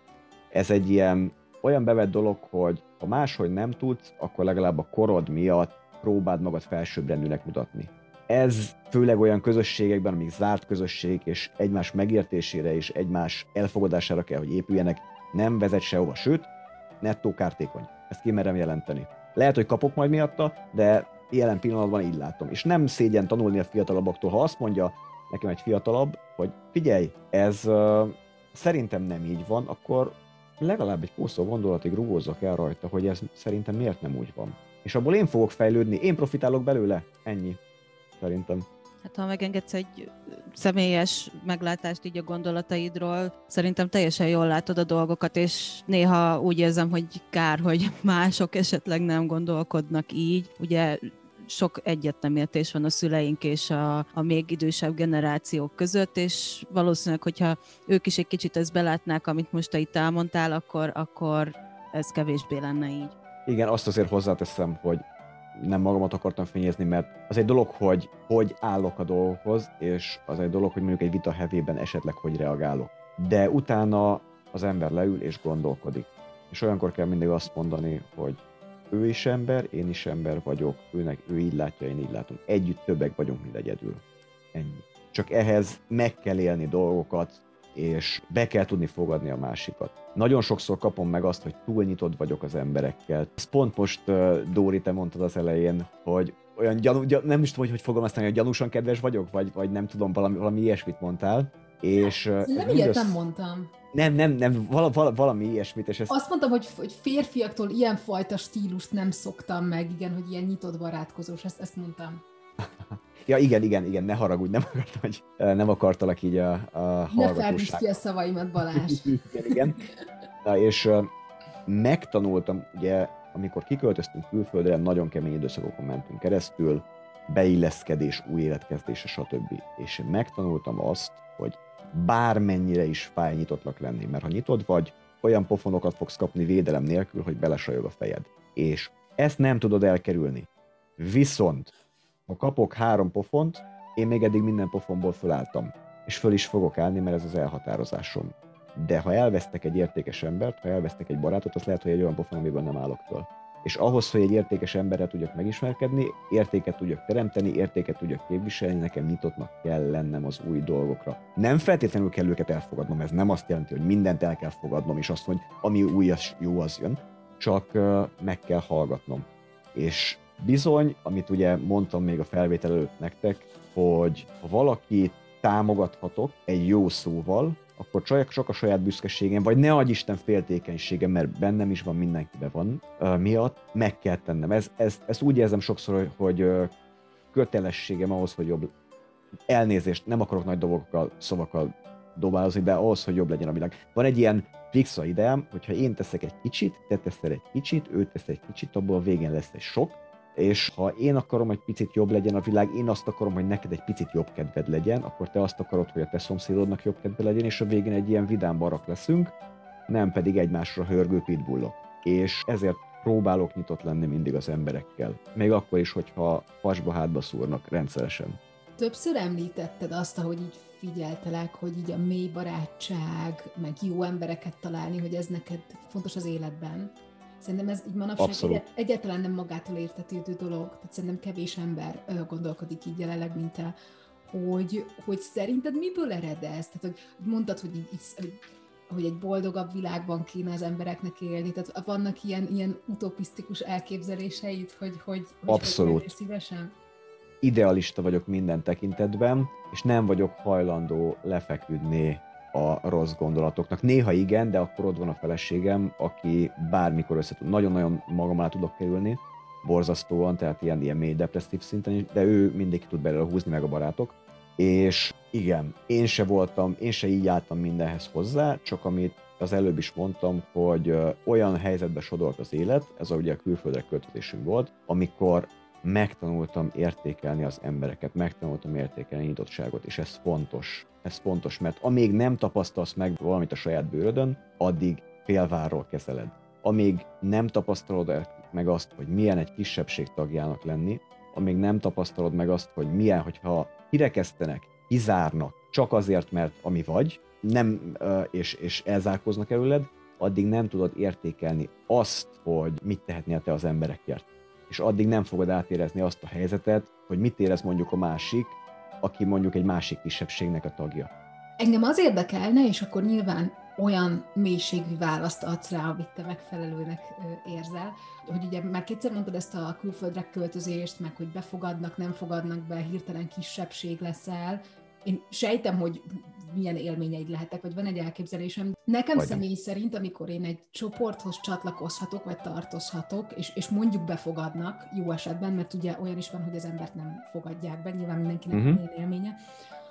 Ez egy ilyen olyan bevett dolog, hogy ha máshogy nem tudsz, akkor legalább a korod miatt próbáld magad felsőbbrendűnek mutatni. Ez főleg olyan közösségekben, amik zárt közösség, és egymás megértésére és egymás elfogadására kell, hogy épüljenek, nem vezet sehova, sőt, nettó kártékony. Ezt kimerem jelenteni. Lehet, hogy kapok majd miatta, de jelen pillanatban így látom. És nem szégyen tanulni a fiatalabbaktól, ha azt mondja nekem egy fiatalabb, hogy figyelj, ez uh, szerintem nem így van, akkor legalább egy kószó gondolatig rugózzak el rajta, hogy ez szerintem miért nem úgy van. És abból én fogok fejlődni, én profitálok belőle, ennyi, szerintem. Hát ha megengedsz egy személyes meglátást így a gondolataidról, szerintem teljesen jól látod a dolgokat, és néha úgy érzem, hogy kár, hogy mások esetleg nem gondolkodnak így. Ugye sok egyetnemértés van a szüleink és a, a még idősebb generációk között, és valószínűleg, hogyha ők is egy kicsit ezt belátnák, amit most te itt elmondtál, akkor, akkor ez kevésbé lenne így. Igen, azt azért hozzáteszem, hogy nem magamat akartam fényezni, mert az egy dolog, hogy hogy állok a dolgokhoz, és az egy dolog, hogy mondjuk egy vita hevében esetleg hogy reagálok. De utána az ember leül és gondolkodik. És olyankor kell mindig azt mondani, hogy ő is ember, én is ember vagyok, őnek ő így látja, én így látom. Együtt többek vagyunk, mint egyedül. Ennyi. Csak ehhez meg kell élni dolgokat, és be kell tudni fogadni a másikat. Nagyon sokszor kapom meg azt, hogy túl nyitott vagyok az emberekkel. Ezt pont most, Dóri, te mondtad az elején, hogy olyan gyanú, gyan, nem is tudom, hogy hogy fogom azt mondani, hogy gyanúsan kedves vagyok, vagy, vagy nem tudom, valami, valami ilyesmit mondtál. És, nem ilyet nem mondtam. Nem, nem, nem, vala, vala, valami ilyesmit. És ezt... Azt mondtam, hogy, hogy férfiaktól ilyenfajta stílust nem szoktam meg, igen, hogy ilyen nyitott barátkozós, ezt, ezt mondtam. ja, igen, igen, igen, ne haragudj, nem akartam, hogy nem akartalak így a, a hallgatóság. Ne ki a szavaimat, Balázs. igen, igen. Na, és megtanultam, ugye, amikor kiköltöztünk külföldre, nagyon kemény időszakokon mentünk keresztül, beilleszkedés, új életkezdése, stb. És megtanultam azt, hogy bármennyire is fáj nyitottnak lenni, mert ha nyitott vagy, olyan pofonokat fogsz kapni védelem nélkül, hogy belesajog a fejed. És ezt nem tudod elkerülni. Viszont, ha kapok három pofont, én még eddig minden pofonból fölálltam. És föl is fogok állni, mert ez az elhatározásom. De ha elvesztek egy értékes embert, ha elvesztek egy barátot, az lehet, hogy egy olyan pofon, amiben nem állok föl és ahhoz, hogy egy értékes emberrel tudjak megismerkedni, értéket tudjak teremteni, értéket tudjak képviselni, nekem nyitottnak kell lennem az új dolgokra. Nem feltétlenül kell őket elfogadnom, ez nem azt jelenti, hogy mindent el kell fogadnom, és azt, hogy ami új, az jó, az jön, csak meg kell hallgatnom. És bizony, amit ugye mondtam még a felvétel előtt nektek, hogy ha valaki támogathatok egy jó szóval, akkor csak, csak a saját büszkeségem, vagy ne adj Isten féltékenységem, mert bennem is van, mindenkiben van, uh, miatt meg kell tennem. Ez, ez, ezt úgy érzem sokszor, hogy, hogy uh, kötelességem ahhoz, hogy jobb elnézést, nem akarok nagy dolgokkal, szavakkal dobálozni, de ahhoz, hogy jobb legyen a világ. Van egy ilyen fix ideám, hogyha én teszek egy kicsit, te teszel egy kicsit, ő tesz egy kicsit, abból a végén lesz egy sok, és ha én akarom, hogy picit jobb legyen a világ, én azt akarom, hogy neked egy picit jobb kedved legyen, akkor te azt akarod, hogy a te szomszédodnak jobb kedve legyen, és a végén egy ilyen vidám barak leszünk, nem pedig egymásra hörgő pitbullok. És ezért próbálok nyitott lenni mindig az emberekkel. Még akkor is, hogyha fasba hátba szúrnak rendszeresen. Többször említetted azt, ahogy így figyeltelek, hogy így a mély barátság, meg jó embereket találni, hogy ez neked fontos az életben. Szerintem ez így manapság Abszolút. egyet, egyáltalán nem magától értetődő dolog, tehát szerintem kevés ember gondolkodik így jelenleg, mint te, hogy, hogy szerinted miből ered ez? Tehát, hogy mondtad, hogy, így, hogy hogy egy boldogabb világban kéne az embereknek élni. Tehát vannak ilyen, ilyen utopisztikus elképzeléseid, hogy hogy, hogy Abszolút. hogy szívesen? Idealista vagyok minden tekintetben, és nem vagyok hajlandó lefeküdni a rossz gondolatoknak. Néha igen, de akkor ott van a feleségem, aki bármikor össze tud, nagyon-nagyon magam alá tudok kerülni, borzasztóan, tehát ilyen, ilyen mély depresszív szinten de ő mindig ki tud belőle húzni, meg a barátok. És igen, én se voltam, én se így álltam mindenhez hozzá, csak amit az előbb is mondtam, hogy olyan helyzetbe sodort az élet, ez a ugye a külföldre költözésünk volt, amikor megtanultam értékelni az embereket, megtanultam értékelni a nyitottságot, és ez fontos. Ez fontos, mert amíg nem tapasztalsz meg valamit a saját bőrödön, addig félvárról kezeled. Amíg nem tapasztalod meg azt, hogy milyen egy kisebbség tagjának lenni, amíg nem tapasztalod meg azt, hogy milyen, hogyha kirekesztenek, kizárnak, csak azért, mert ami vagy, nem, és, és elzárkoznak előled, addig nem tudod értékelni azt, hogy mit tehetnél te az emberekért. És addig nem fogod átérezni azt a helyzetet, hogy mit érez mondjuk a másik, aki mondjuk egy másik kisebbségnek a tagja. Engem az érdekelne, és akkor nyilván olyan mélységű választ adsz rá, amit te megfelelőnek érzel, hogy ugye már kétszer mondtad ezt a külföldre költözést, meg hogy befogadnak, nem fogadnak be, hirtelen kisebbség leszel. Én sejtem, hogy milyen élményeid lehetek, vagy van egy elképzelésem. Nekem Vagy. személy szerint, amikor én egy csoporthoz csatlakozhatok, vagy tartozhatok, és, és mondjuk befogadnak, jó esetben, mert ugye olyan is van, hogy az embert nem fogadják be, nyilván mindenkinek uh-huh. milyen élménye,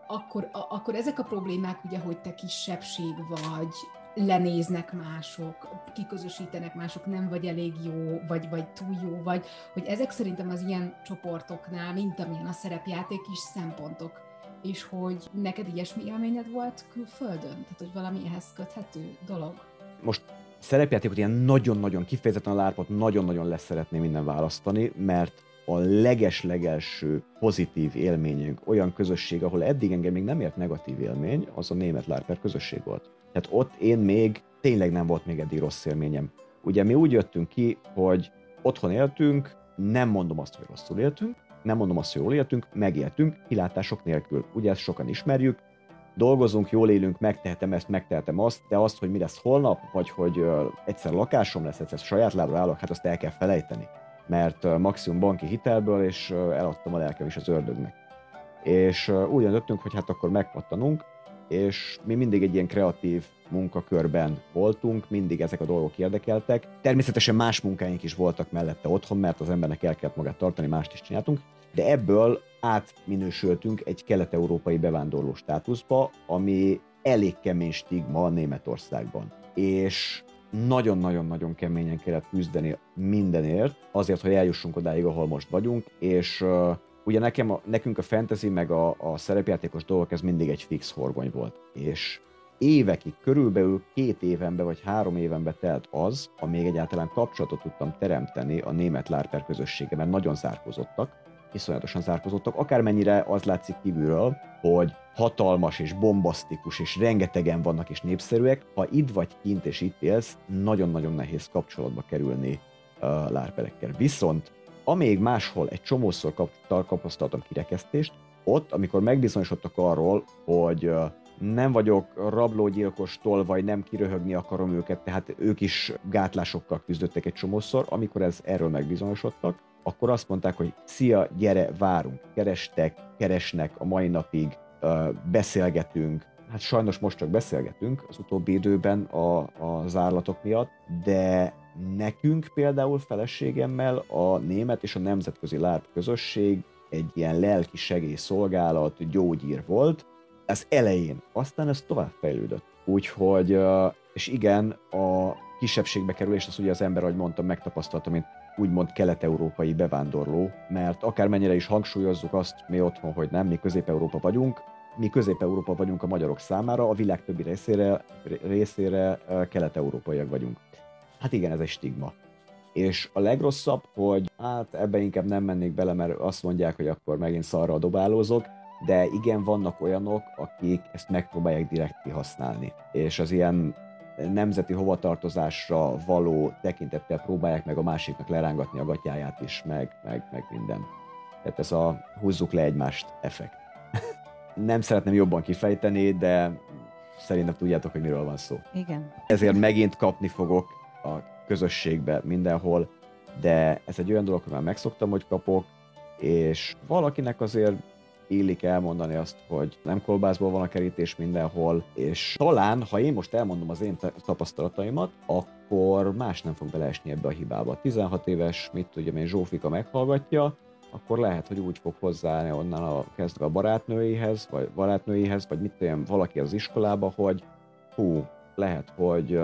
akkor, a, akkor ezek a problémák, ugye, hogy te kisebbség vagy, lenéznek mások, kiközösítenek mások, nem vagy elég jó, vagy, vagy túl jó vagy, hogy ezek szerintem az ilyen csoportoknál, mint amilyen a szerepjáték is szempontok, és hogy neked ilyesmi élményed volt külföldön? Tehát, hogy valami ehhez köthető dolog? Most szerepjátékot ilyen nagyon-nagyon kifejezetten a lárpot nagyon-nagyon lesz szeretném minden választani, mert a leges-legelső pozitív élményünk, olyan közösség, ahol eddig engem még nem ért negatív élmény, az a német lárper közösség volt. Tehát ott én még tényleg nem volt még eddig rossz élményem. Ugye mi úgy jöttünk ki, hogy otthon éltünk, nem mondom azt, hogy rosszul éltünk, nem mondom azt, hogy jól éltünk, megéltünk, kilátások nélkül. Ugye ezt sokan ismerjük, dolgozunk, jól élünk, megtehetem ezt, megtehetem azt, de azt, hogy mi lesz holnap, vagy hogy egyszer lakásom lesz, egyszer saját lábra állok, hát azt el kell felejteni. Mert maximum banki hitelből, és eladtam a lelkem is az ördögnek. És úgy döntöttünk, hogy hát akkor megpattanunk, és mi mindig egy ilyen kreatív munkakörben voltunk, mindig ezek a dolgok érdekeltek. Természetesen más munkáink is voltak mellette otthon, mert az embernek el kellett magát tartani, mást is csináltunk, de ebből átminősültünk egy kelet-európai bevándorló státuszba, ami elég kemény stigma Németországban. És nagyon-nagyon-nagyon keményen kellett küzdeni mindenért, azért, hogy eljussunk odáig, ahol most vagyunk, és uh, ugye nekem, a, nekünk a fantasy meg a, a szerepjátékos dolgok, ez mindig egy fix horgony volt. És évekig, körülbelül két évenbe vagy három évenbe telt az, amíg egyáltalán kapcsolatot tudtam teremteni a német lárper közössége, mert nagyon zárkozottak, iszonyatosan zárkozottak, akármennyire az látszik kívülről, hogy hatalmas és bombasztikus, és rengetegen vannak és népszerűek, ha itt vagy kint és itt élsz, nagyon-nagyon nehéz kapcsolatba kerülni uh, lárperekkel. Viszont amíg máshol egy csomószor kap, tapasztaltam kirekesztést, ott, amikor megbizonyosodtak arról, hogy uh, nem vagyok rablógyilkostól, vagy nem kiröhögni akarom őket, tehát ők is gátlásokkal küzdöttek egy csomószor, amikor ez erről megbizonyosodtak, akkor azt mondták, hogy szia, gyere, várunk, kerestek, keresnek a mai napig, beszélgetünk, hát sajnos most csak beszélgetünk az utóbbi időben a, a zárlatok miatt, de nekünk például feleségemmel a német és a nemzetközi lárp közösség egy ilyen lelki segélyszolgálat, gyógyír volt, ez elején, aztán ez tovább fejlődött. Úgyhogy, és igen, a kisebbségbe kerülés, az ugye az ember, ahogy mondtam, megtapasztalta, mint úgymond kelet-európai bevándorló, mert akármennyire is hangsúlyozzuk azt mi otthon, hogy nem, mi Közép-Európa vagyunk, mi Közép-Európa vagyunk a magyarok számára, a világ többi részére, részére kelet-európaiak vagyunk. Hát igen, ez egy stigma. És a legrosszabb, hogy hát ebbe inkább nem mennék bele, mert azt mondják, hogy akkor megint szarra dobálózok, de igen, vannak olyanok, akik ezt megpróbálják direkt kihasználni, és az ilyen nemzeti hovatartozásra való tekintettel próbálják meg a másiknak lerángatni a gatyáját is, meg, meg, meg minden. Tehát ez a húzzuk le egymást effekt. Nem szeretném jobban kifejteni, de szerintem tudjátok, hogy miről van szó. Igen. Ezért megint kapni fogok a közösségbe mindenhol, de ez egy olyan dolog, hogy már megszoktam, hogy kapok, és valakinek azért illik elmondani azt, hogy nem kolbászból van a kerítés mindenhol, és talán, ha én most elmondom az én tapasztalataimat, akkor más nem fog beleesni ebbe a hibába. 16 éves, mit tudjam én, Zsófika meghallgatja, akkor lehet, hogy úgy fog hozzáállni onnan a, kezdve a barátnőihez, vagy barátnőihez, vagy mit tudom, valaki az iskolába, hogy hú, lehet, hogy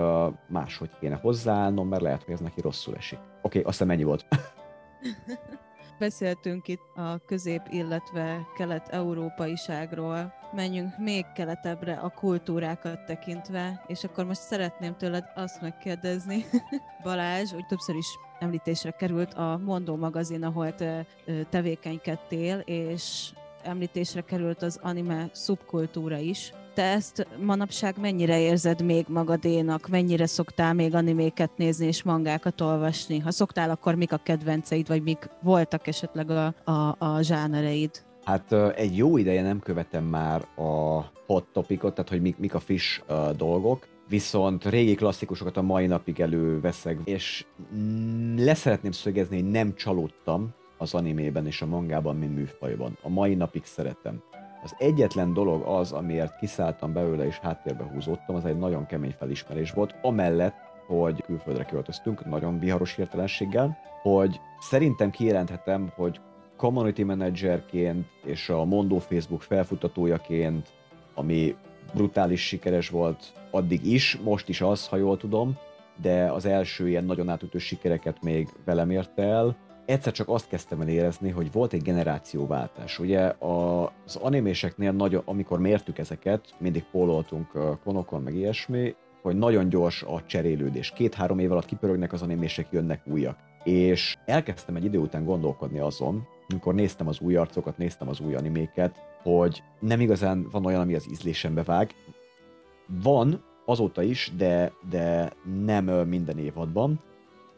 máshogy kéne hozzáállnom, mert lehet, hogy ez neki rosszul esik. Oké, okay, azt hiszem ennyi volt. Beszéltünk itt a közép, illetve kelet-európaiságról. Menjünk még keletebbre a kultúrákat tekintve, és akkor most szeretném tőled azt megkérdezni, Balázs, úgy többször is említésre került a Mondó magazin, ahol te tevékenykedtél, és említésre került az anime szubkultúra is. Te ezt manapság mennyire érzed még magadénak? Mennyire szoktál még animéket nézni és mangákat olvasni? Ha szoktál, akkor mik a kedvenceid, vagy mik voltak esetleg a, a, a zsánereid? Hát egy jó ideje nem követem már a hot topicot, tehát hogy mik, mik a fish uh, dolgok, viszont régi klasszikusokat a mai napig előveszek, és leszeretném szögezni, hogy nem csalódtam az animében és a mangában, mint műfajban. A mai napig szeretem. Az egyetlen dolog az, amiért kiszálltam belőle és háttérbe húzódtam, az egy nagyon kemény felismerés volt, amellett, hogy külföldre költöztünk, nagyon viharos hirtelenséggel, hogy szerintem kijelenthetem, hogy community managerként és a Mondó Facebook felfutatójaként, ami brutális sikeres volt addig is, most is az, ha jól tudom, de az első ilyen nagyon átütő sikereket még velem érte el, egyszer csak azt kezdtem el érezni, hogy volt egy generációváltás. Ugye az animéseknél, nagyon, amikor mértük ezeket, mindig póloltunk konokon, meg ilyesmi, hogy nagyon gyors a cserélődés. Két-három év alatt kipörögnek az animések, jönnek újak. És elkezdtem egy idő után gondolkodni azon, amikor néztem az új arcokat, néztem az új animéket, hogy nem igazán van olyan, ami az ízlésembe vág. Van azóta is, de, de nem minden évadban,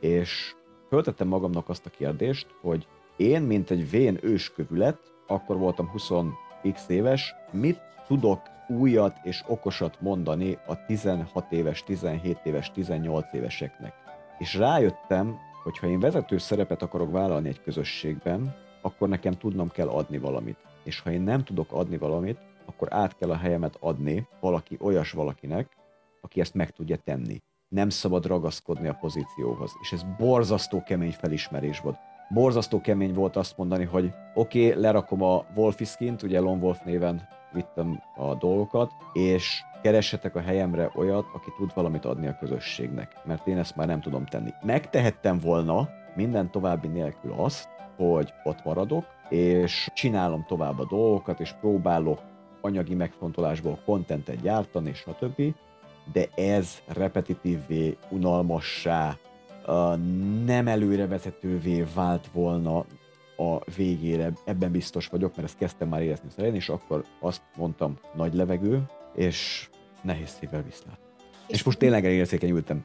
és föltettem magamnak azt a kérdést, hogy én, mint egy vén őskövület, akkor voltam 20x éves, mit tudok újat és okosat mondani a 16 éves, 17 éves, 18 éveseknek. És rájöttem, hogy ha én vezető szerepet akarok vállalni egy közösségben, akkor nekem tudnom kell adni valamit. És ha én nem tudok adni valamit, akkor át kell a helyemet adni valaki olyas valakinek, aki ezt meg tudja tenni nem szabad ragaszkodni a pozícióhoz. És ez borzasztó kemény felismerés volt. Borzasztó kemény volt azt mondani, hogy oké, okay, lerakom a Wolfiskint, ugye Lone Wolf néven vittem a dolgokat, és keressetek a helyemre olyat, aki tud valamit adni a közösségnek, mert én ezt már nem tudom tenni. Megtehettem volna minden további nélkül azt, hogy ott maradok, és csinálom tovább a dolgokat, és próbálok anyagi megfontolásból kontentet gyártani, és többi, de ez repetitívvé, unalmassá, nem előrevezetővé vált volna a végére, ebben biztos vagyok, mert ezt kezdtem már érezni az elején, és akkor azt mondtam, nagy levegő, és nehéz szívvel viszlát. És, és most tényleg elérzékenyültem.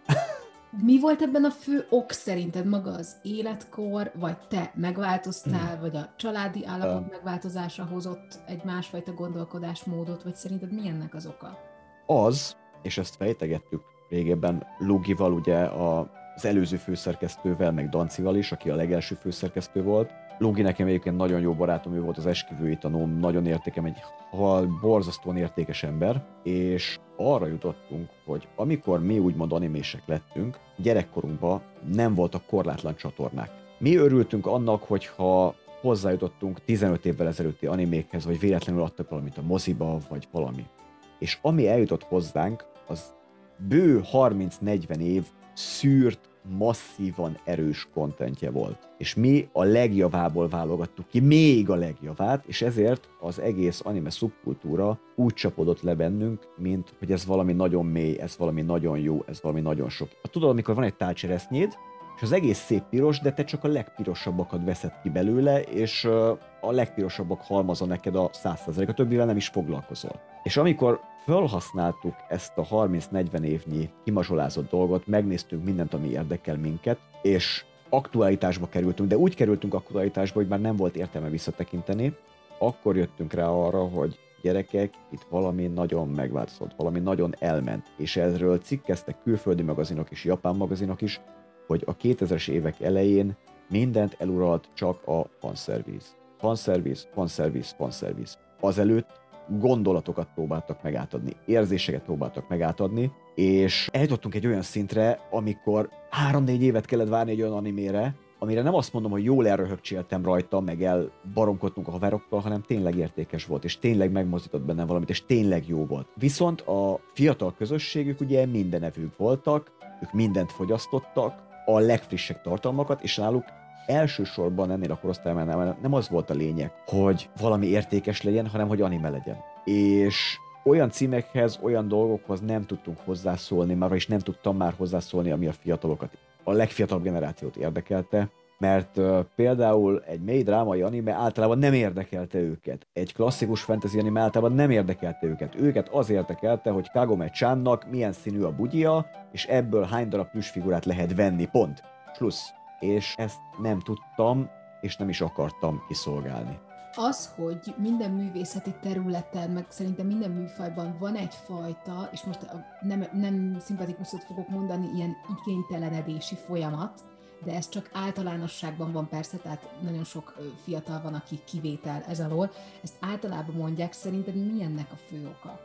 Mi volt ebben a fő ok szerinted maga az életkor, vagy te megváltoztál, hmm. vagy a családi állapot uh, megváltozása hozott egy másfajta gondolkodásmódot, vagy szerinted mi ennek az oka? Az, és ezt fejtegettük régebben Lugival, ugye a, az előző főszerkesztővel, meg Dancival is, aki a legelső főszerkesztő volt. Lugi nekem egyébként nagyon jó barátom, ő volt az esküvői tanóm, nagyon értékem, egy hal, borzasztóan értékes ember, és arra jutottunk, hogy amikor mi úgymond animések lettünk, gyerekkorunkban nem voltak korlátlan csatornák. Mi örültünk annak, hogyha hozzájutottunk 15 évvel ezelőtti animékhez, vagy véletlenül adtak valamit a moziba, vagy valami. És ami eljutott hozzánk, az bő 30-40 év szűrt, masszívan erős kontentje volt. És mi a legjavából válogattuk ki, még a legjavát, és ezért az egész anime szubkultúra úgy csapodott le bennünk, mint hogy ez valami nagyon mély, ez valami nagyon jó, ez valami nagyon sok. Tudod, amikor van egy tálcseresznyéd, és az egész szép piros, de te csak a legpirosabbakat veszed ki belőle, és a legpirosabbak halmaza neked a 100%, a többivel nem is foglalkozol. És amikor felhasználtuk ezt a 30-40 évnyi kimazsolázott dolgot, megnéztünk mindent, ami érdekel minket, és aktualitásba kerültünk, de úgy kerültünk aktualitásba, hogy már nem volt értelme visszatekinteni, akkor jöttünk rá arra, hogy gyerekek, itt valami nagyon megváltozott, valami nagyon elment, és erről cikkeztek külföldi magazinok és japán magazinok is, hogy a 2000-es évek elején mindent eluralt csak a fanszerviz. Fanszerviz, fanszerviz, fanszerviz. Azelőtt gondolatokat próbáltak megátadni, érzéseket próbáltak megátadni, és eljutottunk egy olyan szintre, amikor három-négy évet kellett várni egy olyan animére, amire nem azt mondom, hogy jól elröhögcséltem rajta, meg el baromkodtunk a haverokkal, hanem tényleg értékes volt, és tényleg megmozdított bennem valamit, és tényleg jó volt. Viszont a fiatal közösségük ugye mindenevők voltak, ők mindent fogyasztottak, a legfrissebb tartalmakat, és náluk elsősorban ennél a korosztálynál nem az volt a lényeg, hogy valami értékes legyen, hanem hogy anime legyen. És olyan címekhez, olyan dolgokhoz nem tudtunk hozzászólni, már is nem tudtam már hozzászólni, ami a fiatalokat, a legfiatalabb generációt érdekelte, mert uh, például egy mély drámai anime általában nem érdekelte őket. Egy klasszikus fantasy anime általában nem érdekelte őket. Őket az érdekelte, hogy Kagome Csannak milyen színű a bugyja, és ebből hány darab plüsfigurát lehet venni, pont. Plusz. És ezt nem tudtam, és nem is akartam kiszolgálni az, hogy minden művészeti területen, meg szerintem minden műfajban van egyfajta, és most nem, nem szimpatikusot fogok mondani, ilyen igénytelenedési folyamat, de ez csak általánosságban van persze, tehát nagyon sok fiatal van, aki kivétel ez alól. Ezt általában mondják, szerinted mi ennek a fő oka?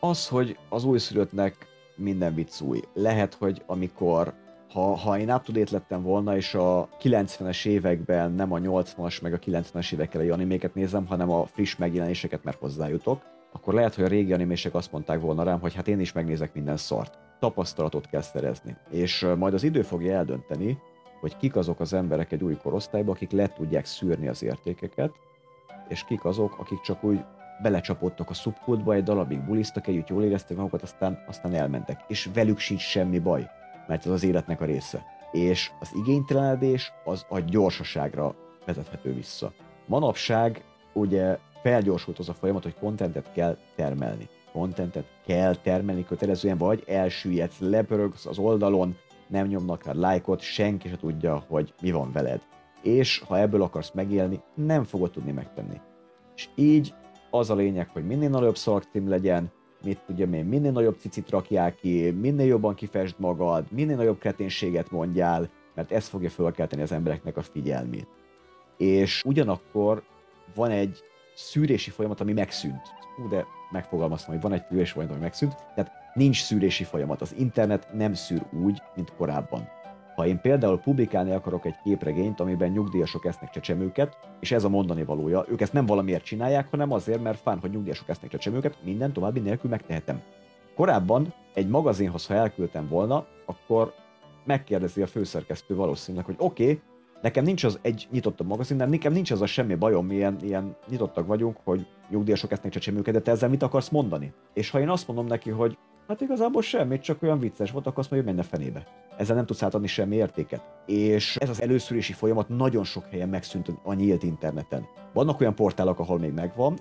Az, hogy az újszülöttnek minden vicc új. Lehet, hogy amikor ha, ha én up lettem volna, és a 90-es években nem a 80-as meg a 90-es évek elejé animéket nézem, hanem a friss megjelenéseket, mert hozzájutok, akkor lehet, hogy a régi animések azt mondták volna rám, hogy hát én is megnézek minden szart. Tapasztalatot kell szerezni. És majd az idő fogja eldönteni, hogy kik azok az emberek egy új korosztályban, akik le tudják szűrni az értékeket, és kik azok, akik csak úgy belecsapódtak a szubkultba, egy darabig bulisztak együtt, jól érezték magukat, aztán, aztán elmentek. És velük sincs semmi baj mert ez az életnek a része. És az igénytelenedés az a gyorsaságra vezethető vissza. Manapság ugye felgyorsult az a folyamat, hogy kontentet kell termelni. Kontentet kell termelni kötelezően, vagy elsüllyedsz, lepörögsz az oldalon, nem nyomnak rá lájkot, senki se tudja, hogy mi van veled. És ha ebből akarsz megélni, nem fogod tudni megtenni. És így az a lényeg, hogy minél nagyobb szalagcím legyen, mit tudja én, minél nagyobb cicit rakjál ki, minél jobban kifest magad, minél nagyobb kreténséget mondjál, mert ez fogja fölkelteni az embereknek a figyelmét. És ugyanakkor van egy szűrési folyamat, ami megszűnt. Ú, de megfogalmaztam, hogy van egy szűrési folyamat, ami megszűnt, tehát nincs szűrési folyamat. Az internet nem szűr úgy, mint korábban. Ha én például publikálni akarok egy képregényt, amiben nyugdíjasok esznek csecsemőket, és ez a mondani valója, ők ezt nem valamiért csinálják, hanem azért, mert fán, hogy nyugdíjasok esznek csecsemőket, minden további nélkül megtehetem. Korábban egy magazinhoz, ha elküldtem volna, akkor megkérdezi a főszerkesztő valószínűleg, hogy oké, okay, nekem nincs az egy nyitottabb magazin, de nekem nincs az a semmi bajom, milyen ilyen nyitottak vagyunk, hogy nyugdíjasok esznek csecsemőket, de te ezzel mit akarsz mondani? És ha én azt mondom neki, hogy Hát igazából semmit, csak olyan vicces volt, akkor azt mondja, hogy menne fenébe. Ezzel nem tudsz átadni semmi értéket. És ez az előszűrési folyamat nagyon sok helyen megszűnt a nyílt interneten. Vannak olyan portálok, ahol még megvan,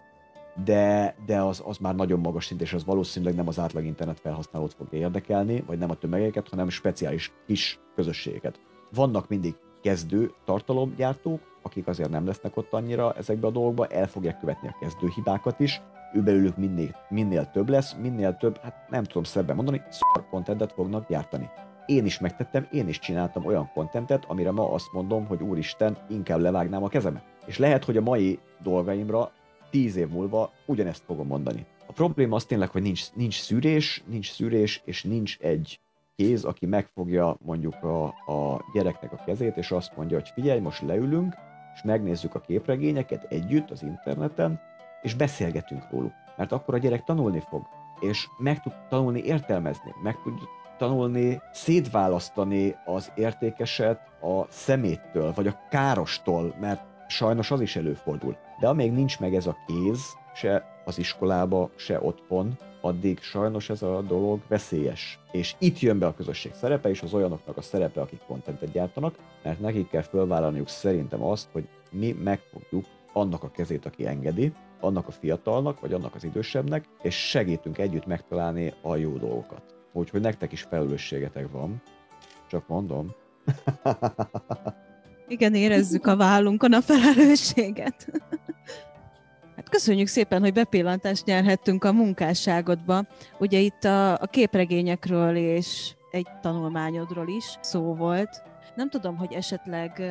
de, de az, az már nagyon magas szint, és az valószínűleg nem az átlag internet felhasználót fogja érdekelni, vagy nem a tömegeket, hanem speciális kis közösségeket. Vannak mindig kezdő tartalomgyártók, akik azért nem lesznek ott annyira ezekbe a dolgokba, el fogják követni a kezdő hibákat is, ő belőlük minél, minél több lesz, minél több, hát nem tudom szebben mondani, szar contentet fognak gyártani. Én is megtettem, én is csináltam olyan kontentet, amire ma azt mondom, hogy úristen, inkább levágnám a kezemet. És lehet, hogy a mai dolgaimra tíz év múlva ugyanezt fogom mondani. A probléma az tényleg, hogy nincs, nincs szűrés, nincs szűrés, és nincs egy kéz, aki megfogja mondjuk a, a gyereknek a kezét, és azt mondja, hogy figyelj, most leülünk, és megnézzük a képregényeket együtt az interneten, és beszélgetünk róluk. Mert akkor a gyerek tanulni fog, és meg tud tanulni értelmezni, meg tud tanulni szétválasztani az értékeset a szeméttől, vagy a károstól, mert sajnos az is előfordul. De amíg nincs meg ez a kéz, se az iskolába, se otthon, addig sajnos ez a dolog veszélyes. És itt jön be a közösség szerepe, és az olyanoknak a szerepe, akik kontentet gyártanak, mert nekik kell fölvállalniuk szerintem azt, hogy mi meg fogjuk annak a kezét, aki engedi, annak a fiatalnak, vagy annak az idősebbnek, és segítünk együtt megtalálni a jó dolgokat. Úgyhogy nektek is felelősségetek van. Csak mondom. Igen, érezzük a vállunkon a felelősséget. Hát köszönjük szépen, hogy bepillantást nyerhettünk a munkásságodba. Ugye itt a, a képregényekről és egy tanulmányodról is szó volt. Nem tudom, hogy esetleg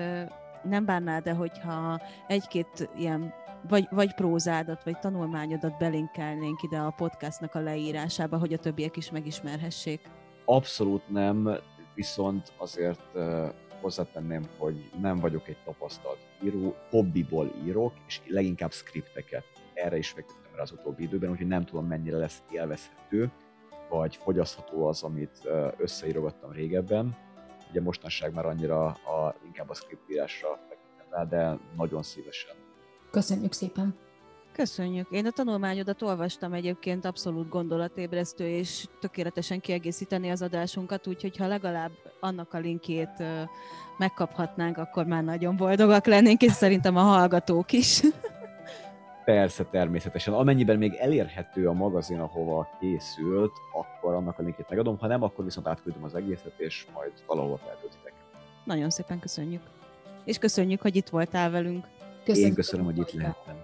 nem bánnád de hogyha egy-két ilyen vagy, vagy prózádat, vagy tanulmányodat belinkelnénk ide a podcastnak a leírásába, hogy a többiek is megismerhessék. Abszolút nem, viszont azért hozzátenném, hogy nem vagyok egy tapasztalt író, hobbiból írok, és leginkább skripteket. Erre is fektettem rá az utóbbi időben, úgyhogy nem tudom mennyire lesz élvezhető, vagy fogyasztható az, amit összeírogattam régebben. Ugye mostanság már annyira a, inkább a skriptírásra fektettem rá, de nagyon szívesen. Köszönjük szépen! Köszönjük. Én a tanulmányodat olvastam egyébként, abszolút gondolatébresztő, és tökéletesen kiegészíteni az adásunkat, úgyhogy ha legalább annak a linkjét megkaphatnánk, akkor már nagyon boldogak lennénk, és szerintem a hallgatók is. Persze, természetesen. Amennyiben még elérhető a magazin, ahova készült, akkor annak a linkjét megadom, ha nem, akkor viszont átküldöm az egészet, és majd valahova feltöltitek. Nagyon szépen köszönjük. És köszönjük, hogy itt voltál velünk. Köszönjük. Én köszönöm, hogy itt lehettem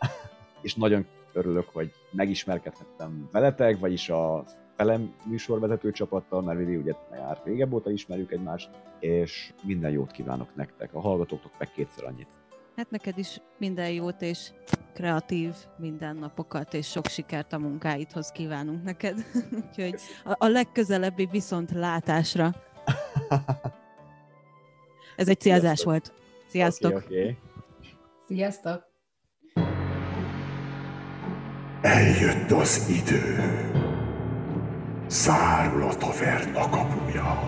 és nagyon örülök, hogy megismerkedhettem veletek, vagyis a felem műsorvezető csapattal, mert Vivi ugye már régebb óta ismerjük egymást, és minden jót kívánok nektek, a hallgatóktok meg kétszer annyit. Hát neked is minden jót és kreatív mindennapokat, és sok sikert a munkáidhoz kívánunk neked. Úgyhogy a, a legközelebbi viszont látásra. Ez egy célzás volt. Sziasztok! Okay, okay. Sziasztok! Eljött az idő. Zárul a taverna kapuja.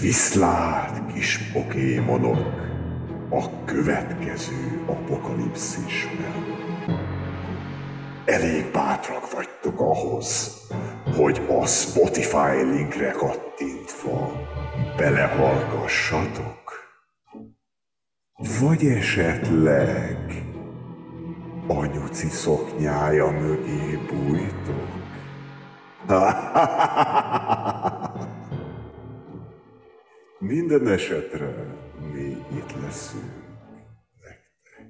Viszlát, kis pokémonok, a következő apokalipszisben. Elég bátrak vagytok ahhoz, hogy a Spotify linkre kattintva belehallgassatok. Vagy esetleg anyuci szoknyája mögé bújtok? Minden esetre mi itt leszünk nektek.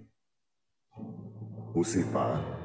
Puszipát!